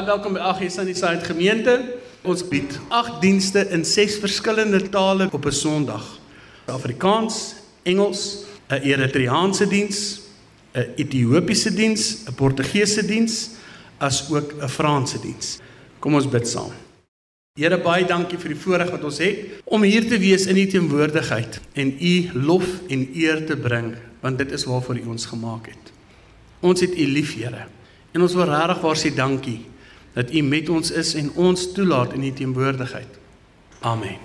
Baie welkom by Aggie Sunnyside gemeente. Ons bied 8 dienste in 6 verskillende tale op 'n Sondag. Afrikaans, Engels, 'n Eritreaanse diens, 'n Ethiopiese diens, 'n Portugese diens, as ook 'n Franse diens. Kom ons bid saam. Here baie dankie vir die voorreg wat ons het om hier te wees in u teenwoordigheid en u lof en eer te bring, want dit is waarvoor u ons gemaak het. Ons het u lief, Here. En ons wil regtig waar sê dankie dat U met ons is en ons toelaat in U teenwoordigheid. Amen.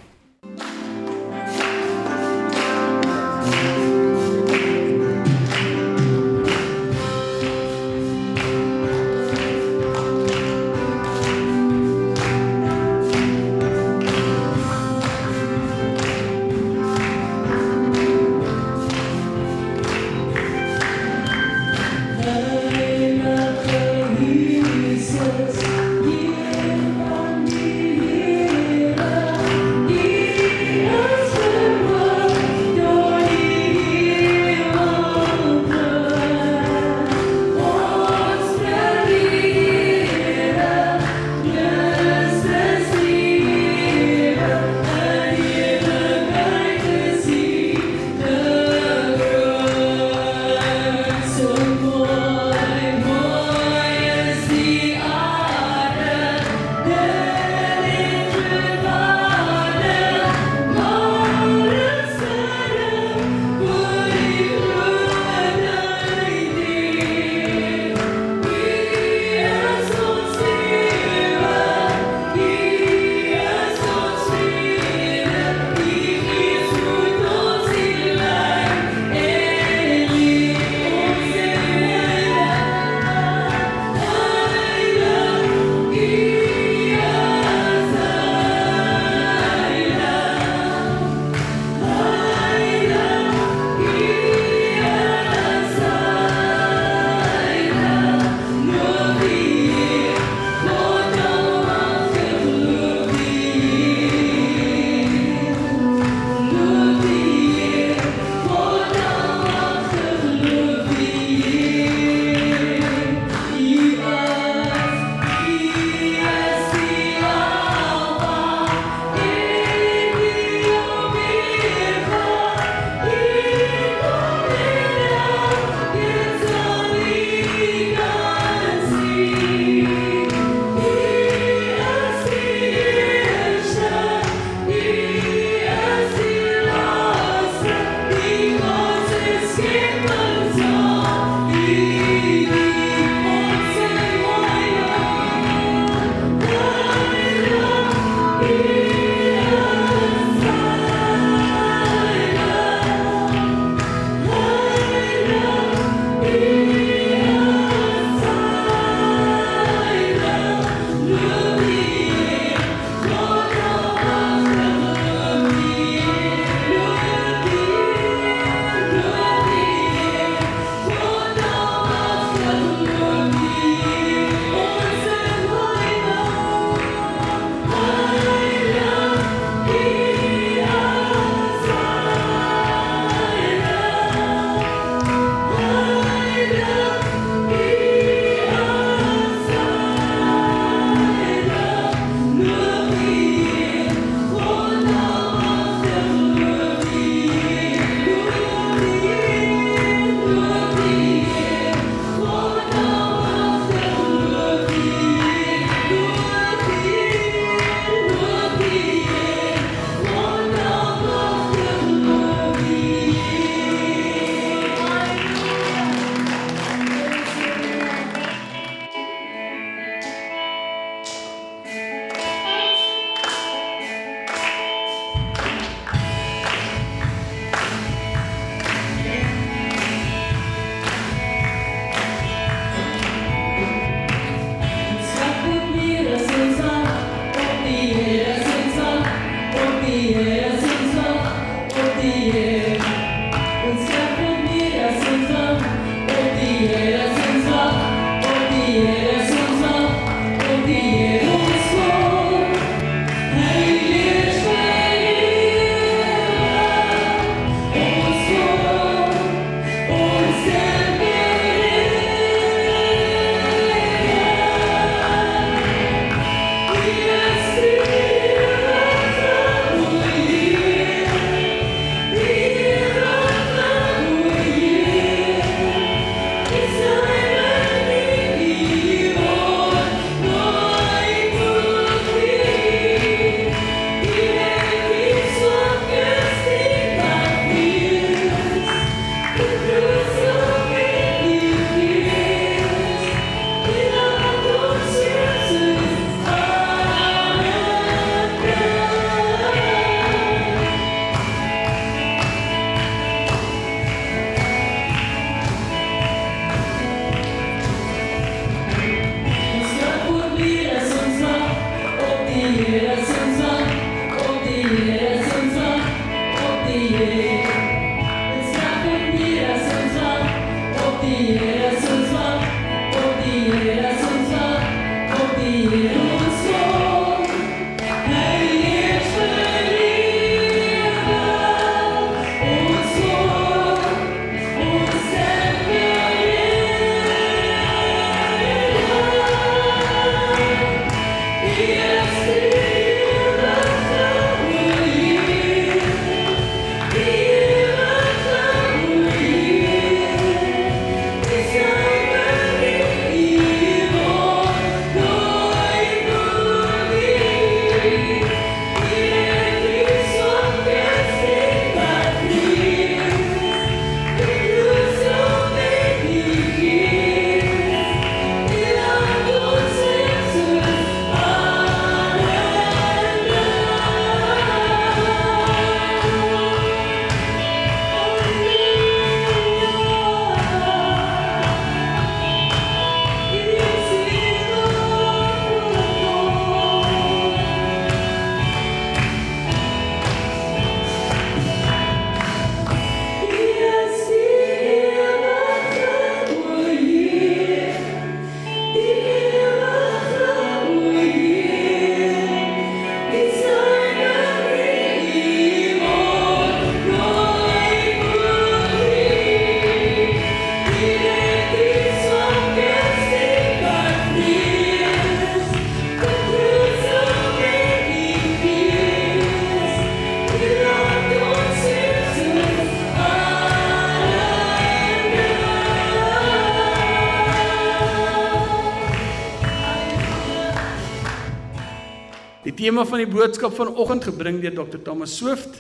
Tema van die boodskap vanoggend gebring deur Dr. Thomas Swift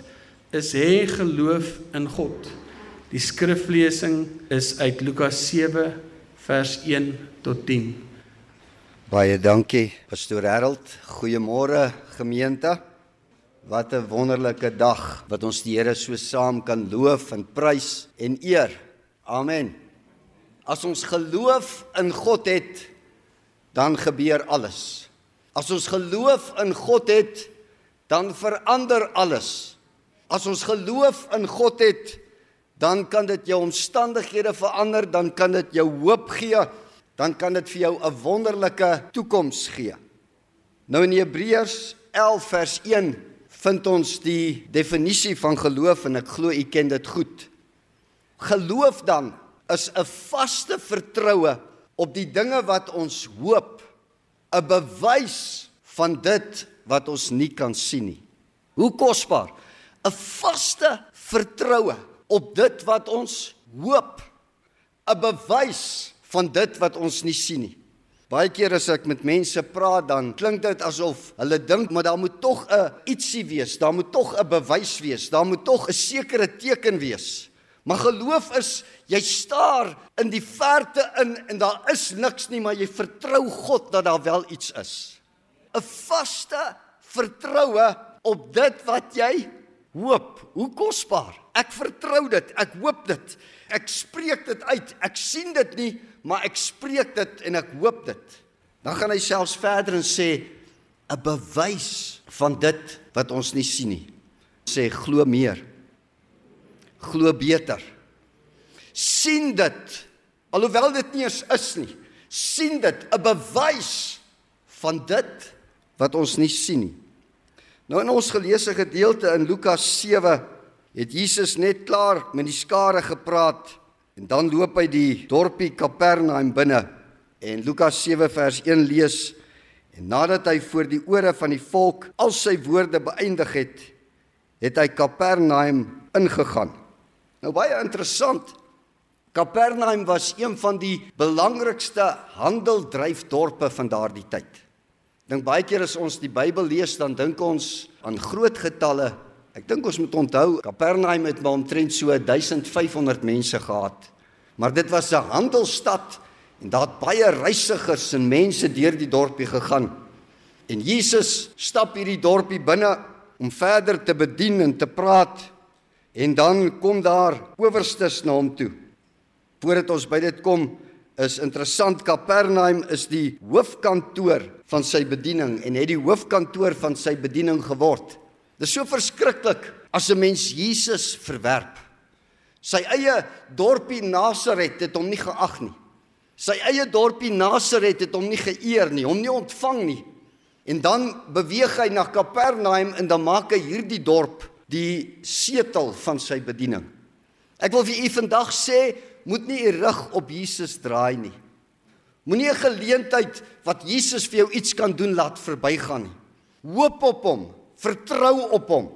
is hê geloof in God. Die skriflesing is uit Lukas 7 vers 1 tot 10. Baie dankie, Pastor Harold. Goeiemôre gemeente. Wat 'n wonderlike dag wat ons die Here so saam kan loof en prys en eer. Amen. As ons geloof in God het, dan gebeur alles. As ons geloof in God het, dan verander alles. As ons geloof in God het, dan kan dit jou omstandighede verander, dan kan dit jou hoop gee, dan kan dit vir jou 'n wonderlike toekoms gee. Nou in Hebreërs 11 vers 1 vind ons die definisie van geloof en ek glo u ken dit goed. Geloof dan is 'n vaste vertroue op die dinge wat ons hoop 'n bewys van dit wat ons nie kan sien nie. Hoe kosbaar 'n vaste vertroue op dit wat ons hoop, 'n bewys van dit wat ons nie sien nie. Baie keer as ek met mense praat dan klink dit asof hulle dink maar daar moet tog 'n ietsie wees, daar moet tog 'n bewys wees, daar moet tog 'n sekere teken wees. Maar geloof is jy staar in die verte in en daar is niks nie, maar jy vertrou God dat daar wel iets is. 'n Vaste vertroue op dit wat jy hoop. Hoe kosbaar. Ek vertrou dit. Ek hoop dit. Ek spreek dit uit. Ek sien dit nie, maar ek spreek dit en ek hoop dit. Dan gaan hy selfs verder en sê 'n bewys van dit wat ons nie sien nie. Sê glo meer glo beter. sien dit alhoewel dit nie eens is nie. sien dit 'n bewys van dit wat ons nie sien nie. Nou in ons geleesde gedeelte in Lukas 7 het Jesus net klaar met die skare gepraat en dan loop hy die dorpie Kapernaum binne en Lukas 7 vers 1 lees en nadat hy voor die ore van die volk al sy woorde beëindig het het hy Kapernaum ingegaan Nou baie interessant. Kapernaum was een van die belangrikste handeldryfdorpe van daardie tyd. Dink baie keer as ons die Bybel lees dan dink ons aan groot getalle. Ek dink ons moet onthou Kapernaum het maar omtrent so 1500 mense gehad. Maar dit was 'n handelsstad en daar het baie reisigers en mense deur die dorpie gegaan. En Jesus stap hierdie dorpie binne om verder te bedien en te praat En dan kom daar owerstes na hom toe. Voordat ons by dit kom, is interessant. Kapernaum is die hoofkantoor van sy bediening en het die hoofkantoor van sy bediening geword. Dit is so verskriklik as 'n mens Jesus verwerp. Sy eie dorpie Nasaret het hom nie geag nie. Sy eie dorpie Nasaret het hom nie geëer nie, hom nie ontvang nie. En dan beweeg hy na Kapernaum en dan maak hy hierdie dorp die setel van sy bediening. Ek wil vir u vandag sê, moet nie u rug op Jesus draai nie. Moenie 'n geleentheid wat Jesus vir jou iets kan doen laat verbygaan nie. Hoop op hom, vertrou op hom.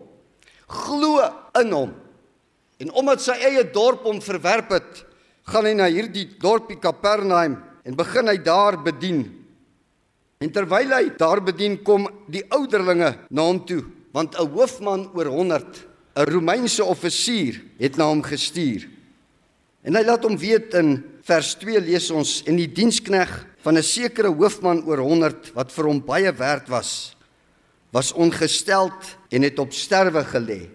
Glo in hom. En omdat sy eie dorp hom verwerp het, gaan hy na hierdie dorpie Kapernaum en begin hy daar bedien. En terwyl hy daar bedien kom die ouderlinge na hom toe, want 'n hoofman oor 100, 'n Romeinse offisier het na hom gestuur. En hy laat hom weet in vers 2 lees ons en die dienskneg van 'n sekere hoofman oor 100 wat vir hom baie werd was was ongesteld en het op sterwe gelê.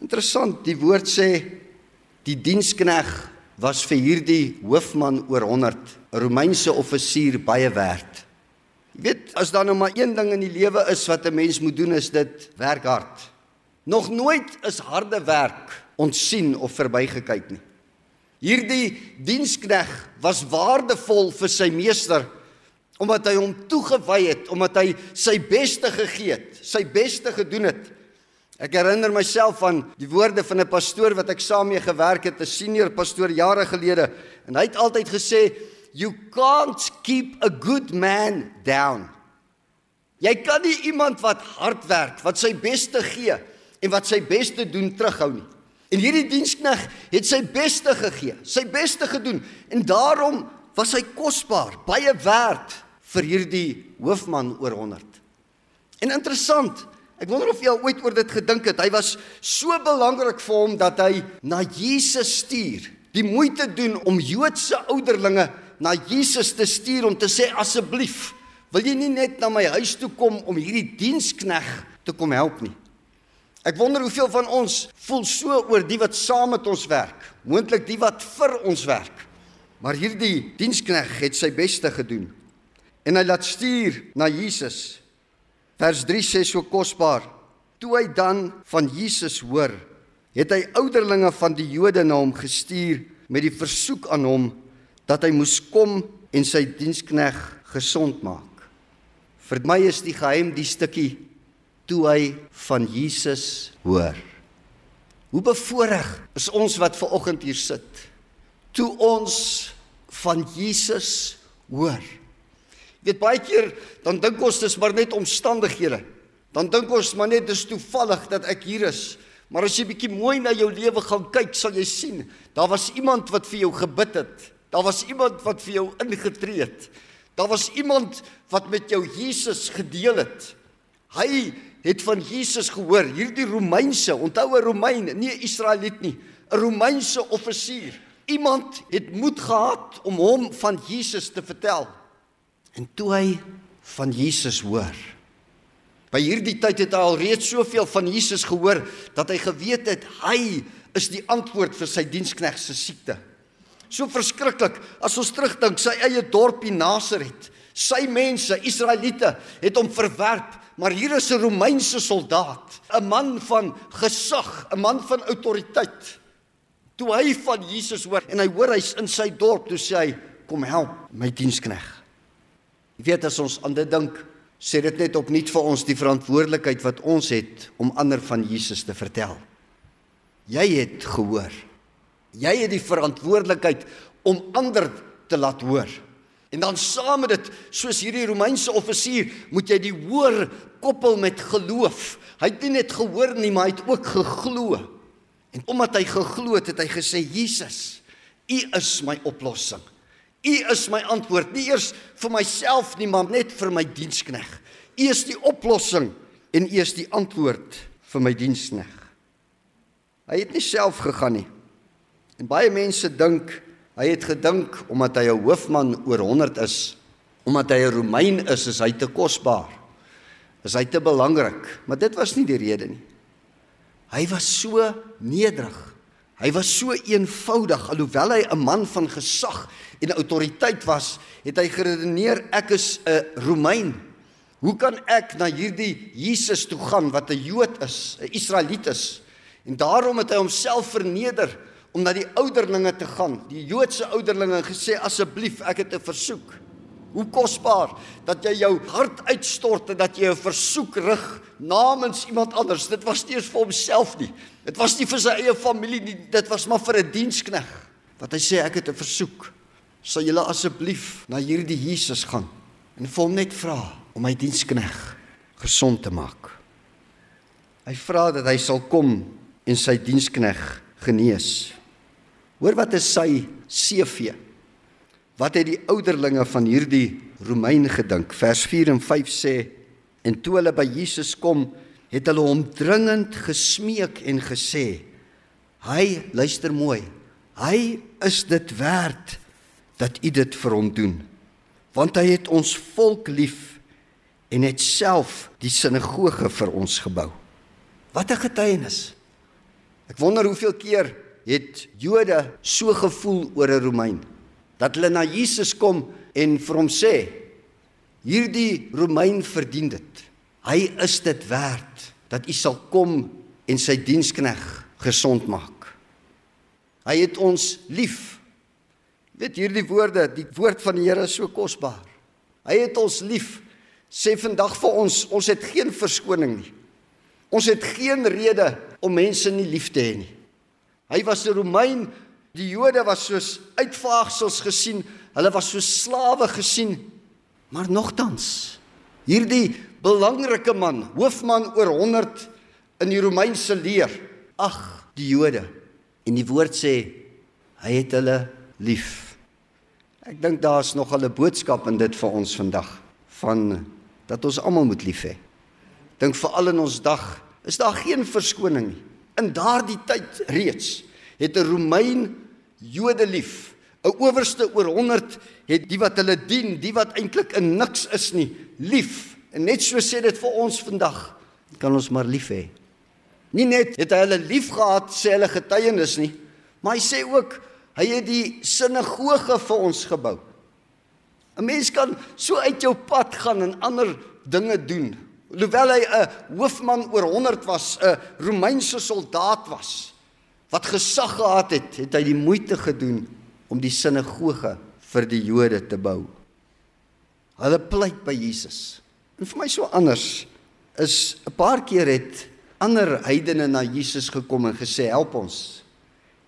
Interessant, die woord sê die dienskneg was vir hierdie hoofman oor 100, 'n Romeinse offisier baie werd. Jy weet, as daar nou maar een ding in die lewe is wat 'n mens moet doen is dit werk hard. Nog nooit is harde werk ontsien of verbygekyk nie. Hierdie dienskneg was waardevol vir sy meester omdat hy hom toegewy het, omdat hy sy beste gegee het, sy beste gedoen het. Ek herinner myself aan die woorde van 'n pastoor wat ek saam mee gewerk het, 'n senior pastoor jare gelede, en hy het altyd gesê, "You can't keep a good man down." Jy kan nie iemand wat hard werk, wat sy beste gee en wat sy beste doen terughou nie. En hierdie dienskneg het sy beste gegee, sy beste gedoen en daarom was hy kosbaar, baie werd vir hierdie hoofman oor 100. En interessant, ek wonder of jy al ooit oor dit gedink het. Hy was so belangrik vir hom dat hy na Jesus stuur, die moeite doen om Joodse ouderlinge na Jesus te stuur om te sê asseblief, wil jy nie net na my huis toe kom om hierdie dienskneg te kom help nie? Ek wonder hoeveel van ons voel so oor die wat saam met ons werk, moontlik die wat vir ons werk. Maar hierdie dienskneg het sy beste gedoen. En hy laat stuur na Jesus. Vers 3 sê so kosbaar: Toe hy dan van Jesus hoor, het hy ouderlinge van die Jode na hom gestuur met die versoek aan hom dat hy moes kom en sy dienskneg gesond maak. Vir my is die geheim die stukkie toe hy van Jesus hoor. Hoe bevoorreg is ons wat ver oggend hier sit. Toe ons van Jesus hoor. Jy weet baie keer dan dink ons dis maar net omstandighede. Dan dink ons maar net dis toevallig dat ek hier is. Maar as jy bietjie mooi na jou lewe gaan kyk, sal jy sien, daar was iemand wat vir jou gebid het. Daar was iemand wat vir jou ingetree het. Daar was iemand wat met jou Jesus gedeel het. Hy het van Jesus gehoor, hierdie Romeinse, onthou 'n Romein, nie 'n Israeliet nie, 'n Romeinse offisier. Iemand het moed gehad om hom van Jesus te vertel. En toe hy van Jesus hoor. By hierdie tyd het hy al reeds soveel van Jesus gehoor dat hy geweet het hy is die antwoord vir sy dienskneg se siekte. So verskriklik as ons terugdink sy eie dorpie Nasaret. Sy mense, Israeliete, het hom verwerp Maar hier is 'n Romeinse soldaat, 'n man van gesag, 'n man van autoriteit. Toe hy van Jesus hoor en hy hoor hy's in sy dorp, toe sê hy: "Kom help my dienskneg." Jy weet as ons aan dit dink, sê dit net opnuut vir ons die verantwoordelikheid wat ons het om ander van Jesus te vertel. Jy het gehoor. Jy het die verantwoordelikheid om ander te laat hoor. En dan saam met dit, soos hierdie Romeinse offisier, moet jy die hoor koppel met geloof. Hy het nie net gehoor nie, maar hy het ook geglo. En omdat hy geglo het, het hy gesê: "Jesus, U is my oplossing. U is my antwoord, nie eers vir myself nie, maar net vir my dienskneg. U is die oplossing en U is die antwoord vir my dienskneg." Hy het nie self gegaan nie. En baie mense dink Hy het gedink omdat hy 'n hoofman oor 100 is, omdat hy 'n Romein is, is hy te kosbaar. Is hy te belangrik, maar dit was nie die rede nie. Hy was so nederig Hy was so eenvoudig alhoewel hy 'n man van gesag en autoriteit was, het hy geredeneer ek is 'n Romein. Hoe kan ek na hierdie Jesus toe gaan wat 'n Jood is, 'n Israeliet is? En daarom het hy homself verneder om na die ouderlinge te gaan, die Joodse ouderlinge gesê asseblief, ek het 'n versoek. Hoe kosbaar dat jy jou hart uitstort en dat jy 'n versoek rig namens iemand anders. Dit was nie eens vir homself nie. Dit was nie vir sy eie familie nie, dit was maar vir 'n dienskneg. Wat hy sê ek het 'n versoek. Sal julle asseblief na hierdie Jesus gaan en vir hom net vra om my dienskneg gesond te maak. Hy vra dat hy sal kom en sy dienskneg genees. Hoor wat is sy CV? Wat het die ouderlinge van hierdie Romein gedink? Vers 4 en 5 sê en toe hulle by Jesus kom, het hulle hom dringend gesmeek en gesê: "Hy, luister mooi. Hy is dit werd dat u dit vir hom doen, want hy het ons volk lief en het self die sinagoge vir ons gebou." Wat 'n getuienis. Ek wonder hoeveel keer het Jode so gevoel oor 'n Romein dat hulle na Jesus kom en vir hom sê hierdie Romein verdien dit. Hy is dit werd dat u sal kom en sy dienskneg gesond maak. Hy het ons lief. Weet hierdie woorde, die woord van die Here is so kosbaar. Hy het ons lief. Sê vandag vir ons, ons het geen verskoning nie. Ons het geen rede om mense nie lief te hê nie. Hy was 'n Romein Die Jode was soos uitvaagsels gesien, hulle was so slawe gesien. Maar nogtans, hierdie belangrike man, hoofman oor 100 in die Romeinse leer, ag, die Jode. En die woord sê hy het hulle lief. Ek dink daar's nog 'n boodskap in dit vir ons vandag van dat ons almal moet lief hê. Dink veral in ons dag is daar geen verskoning nie. In daardie tyd reeds het 'n Romein Jode lief. 'n Owerste oor 100 het die wat hulle dien, die wat eintlik in niks is nie, lief. En net so sê dit vir ons vandag, kan ons maar lief hê. Nie net het hy hulle lief gehad sê hulle getuienis nie, maar hy sê ook hy het die sinagoge vir ons gebou. 'n Mens kan so uit jou pad gaan en ander dinge doen. Hoewel hy 'n hoofman oor 100 was, 'n Romeinse soldaat was, wat gesag gehad het, het hy die moeite gedoen om die sinagoge vir die Jode te bou. Hulle pleit by Jesus. En vir my so anders is 'n paar keer het ander heidene na Jesus gekom en gesê help ons.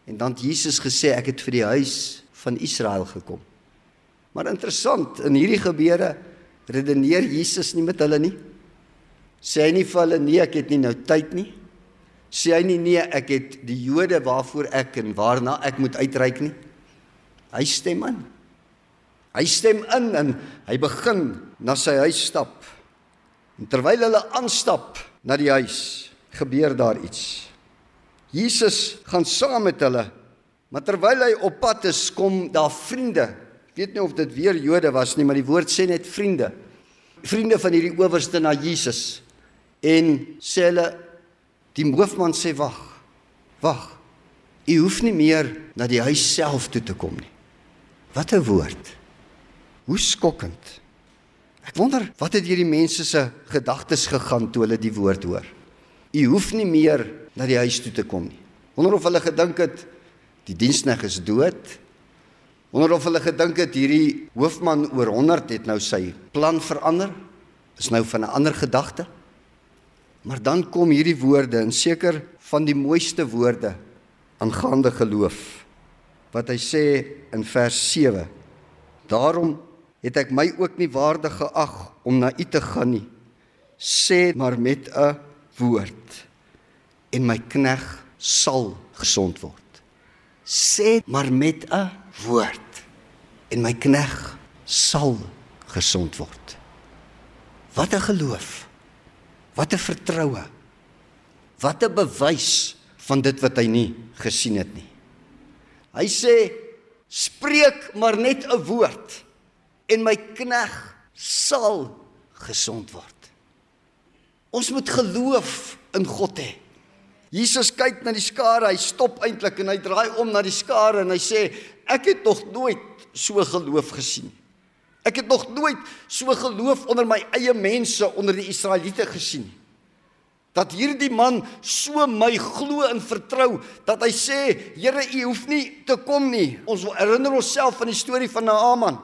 En dan het Jesus gesê ek het vir die huis van Israel gekom. Maar interessant, in hierdie gebeure redeneer Jesus nie met hulle nie. Sê hy nie vir hulle nee, ek het nie nou tyd nie sê hy nie nee, ek het die Jode waarvoor ek en waarna ek moet uitreik nie. Hy stem in. Hy stem in en hy begin na sy huis stap. En terwyl hulle aanstap na die huis, gebeur daar iets. Jesus gaan saam met hulle, maar terwyl hy op pad is, kom daar vriende. Ek weet nie of dit weer Jode was nie, maar die woord sê net vriende. Vriende van hierdie owerste na Jesus en sê hulle Die hoofman sê wag. Wag. U hoef nie meer na die huis self toe te kom nie. Wat 'n woord. Hoe skokkend. Ek wonder wat het hierdie mense se gedagtes gegaan toe hulle die woord hoor. U hoef nie meer na die huis toe te kom nie. Wonder of hulle gedink het die diensneg is dood. Wonder of hulle gedink het hierdie hoofman oor 100 het nou sy plan verander. Is nou van 'n ander gedagte. Maar dan kom hierdie woorde en seker van die mooiste woorde aangaande geloof wat hy sê in vers 7. Daarom het ek my ook nie waardig geag om na u te gaan nie. Sê maar met 'n woord en my knegg sal gesond word. Sê maar met 'n woord en my knegg sal gesond word. Wat 'n geloof. Wat 'n vertroue. Wat 'n bewys van dit wat hy nie gesien het nie. Hy sê spreek maar net 'n woord en my knegg sal gesond word. Ons moet geloof in God hê. Jesus kyk na die skare, hy stop eintlik en hy draai om na die skare en hy sê ek het nog nooit so geloof gesien. Ek het nog nooit so geloof onder my eie mense onder die Israeliete gesien. Dat hierdie man so my glo en vertrou dat hy sê Here u hoef nie te kom nie. Ons herinner onsself van die storie van Naaman.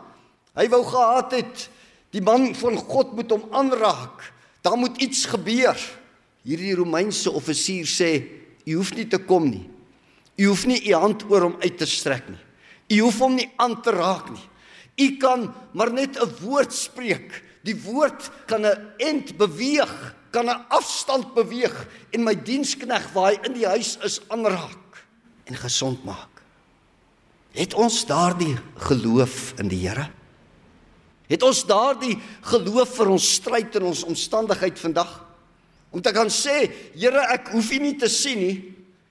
Hy wou gehad het die man van God moet hom aanraak. Daar moet iets gebeur. Hierdie Romeinse offisier sê u hoef nie te kom nie. U hoef nie u hand oor hom uit te strek nie. U hoef hom nie aan te raak nie. U kan maar net 'n woord spreek. Die woord kan 'n end beweeg, kan 'n afstand beweeg en my dienskneg waar hy in die huis is aanraak en gesond maak. Het ons daardie geloof in die Here? Het ons daardie geloof vir ons stryd en ons omstandigheid vandag? Om te kan sê, Here, ek hoef U nie te sien nie.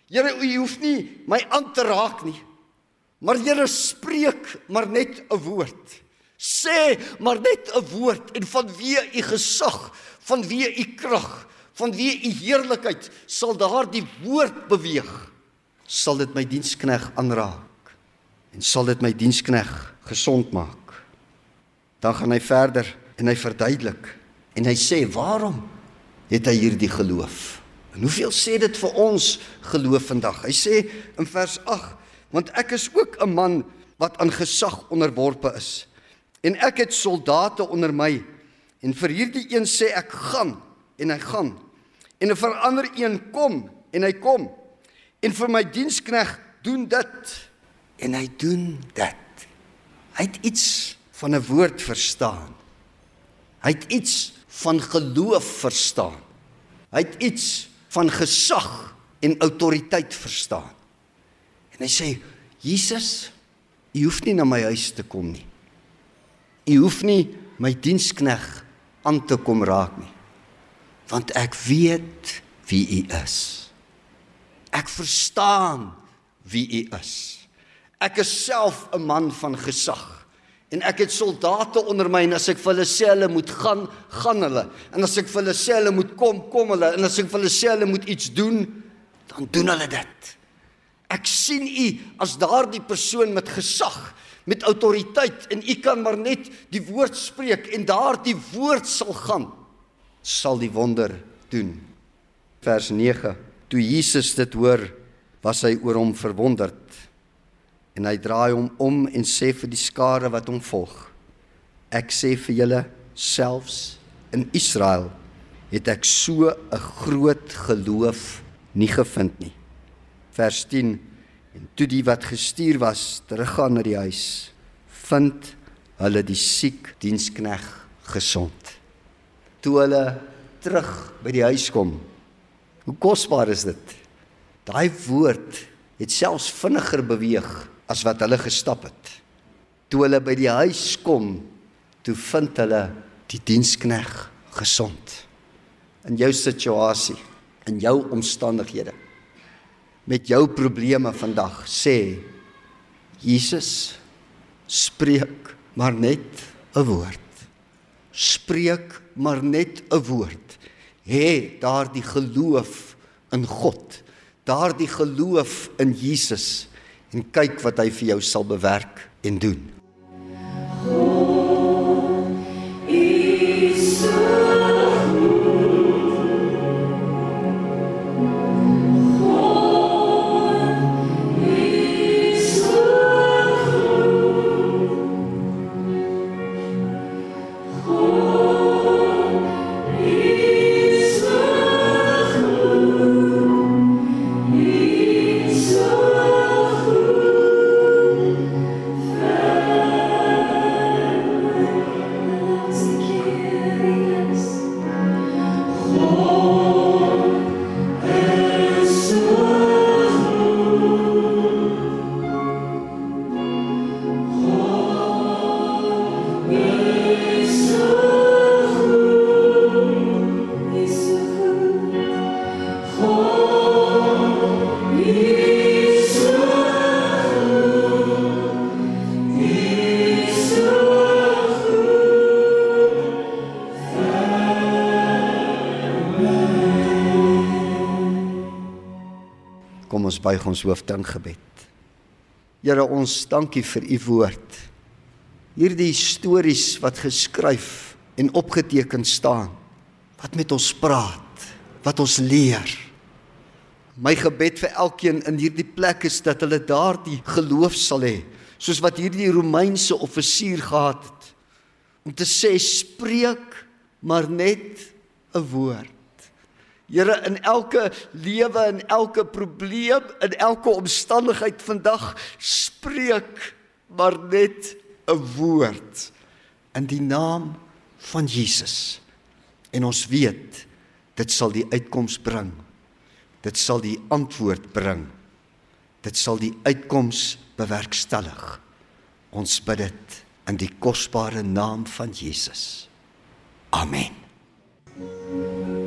Here, U hoef nie my aan te raak nie. Maar Here, spreek maar net 'n woord. Sê maar net 'n woord en vanweë U gesag, vanweë U krag, vanweë U heerlikheid sal daardie woord beweeg. Sal dit my dienskneg aanraak en sal dit my dienskneg gesond maak. Dan gaan hy verder en hy verduidelik en hy sê waarom het hy hierdie geloof. En hoeveel sê dit vir ons geloof vandag? Hy sê in vers 8, want ek is ook 'n man wat aan gesag onderworpe is. En ek het soldate onder my. En vir hierdie een sê ek gaan en hy gaan. En 'n verander een kom en hy kom. En vir my dienskneg doen dit en hy doen dit. Hy het iets van 'n woord verstaan. Hy het iets van geloof verstaan. Hy het iets van gesag en autoriteit verstaan. En hy sê: "Jesus, u hoef nie na my huis te kom nie. U hoef nie my dienskneg aan te kom raak nie. Want ek weet wie u is. Ek verstaan wie u is. Ek is self 'n man van gesag." En ek het soldate onder my en as ek vir hulle sê hulle moet gaan, gaan hulle. En as ek vir hulle sê hulle moet kom, kom hulle. En as ek vir hulle sê hulle moet iets doen, dan doen hulle dit. Ek sien u as daardie persoon met gesag, met autoriteit en u kan maar net die woord spreek en daardie woord sal gaan sal die wonder doen. Vers 9. Toe Jesus dit hoor, was hy oor hom verwonderd en hy draai hom om en sê vir die skare wat hom volg ek sê vir julle selfs in Israel het ek so 'n groot geloof nie gevind nie vers 10 en toe die wat gestuur was teruggaan na die huis vind hulle die siek dienskneg gesond toe hulle terug by die huis kom hoe kosbaar is dit daai woord het selfs vinniger beweeg as wat hulle gestap het. Toe hulle by die huis kom, toe vind hulle die dienskneg gesond. In jou situasie, in jou omstandighede, met jou probleme vandag, sê Jesus, spreek maar net 'n woord. Spreek maar net 'n woord. Hê daardie geloof in God, daardie geloof in Jesus en kyk wat hy vir jou sal bewerk en doen. Buig ons hoofde in gebed. Here, ons dankie vir u woord. Hierdie stories wat geskryf en opgeteken staan wat met ons praat, wat ons leer. My gebed vir elkeen in hierdie plek is dat hulle daardie geloof sal hê, soos wat hierdie Romeinse offisier gehad het, om te sê spreek maar net 'n woord. Here in elke lewe en elke probleem in elke omstandigheid vandag spreek maar net 'n woord in die naam van Jesus. En ons weet dit sal die uitkoms bring. Dit sal die antwoord bring. Dit sal die uitkoms bewerkstellig. Ons bid dit in die kosbare naam van Jesus. Amen. thank you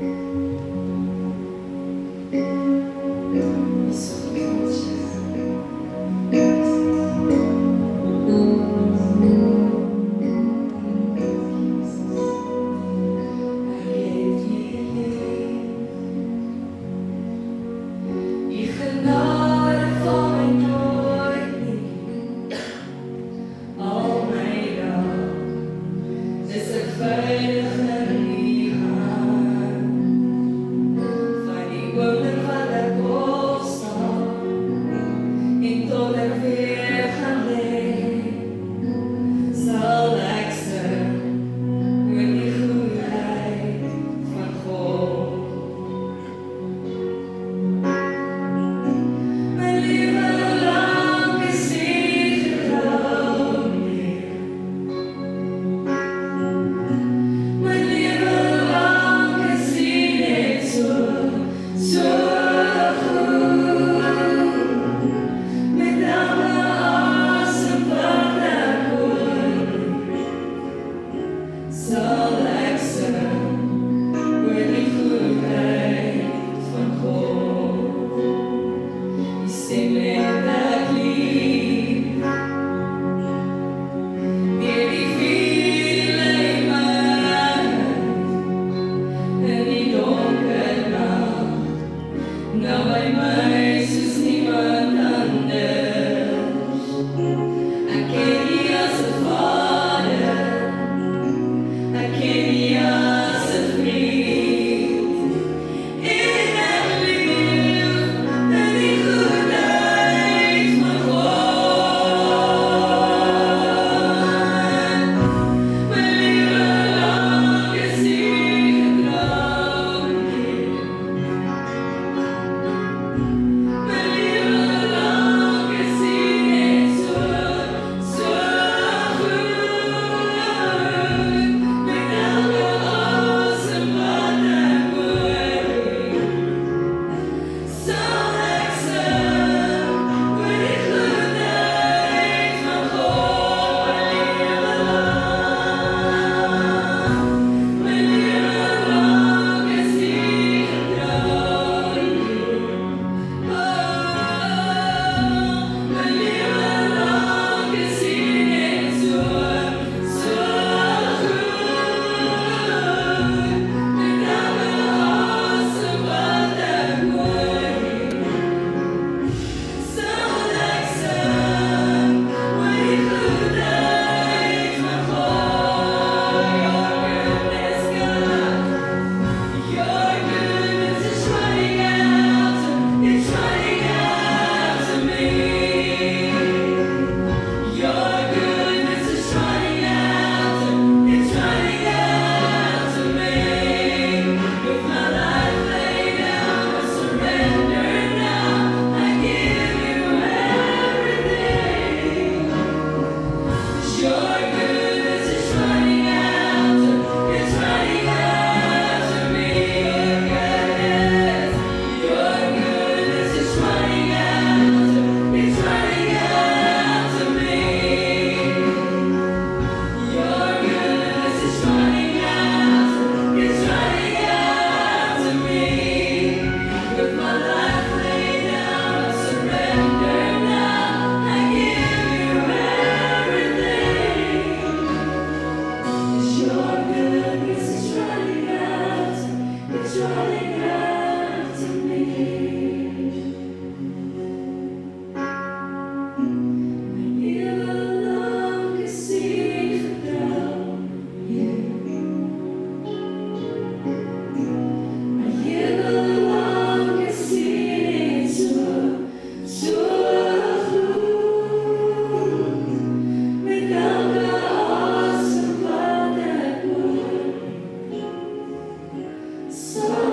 So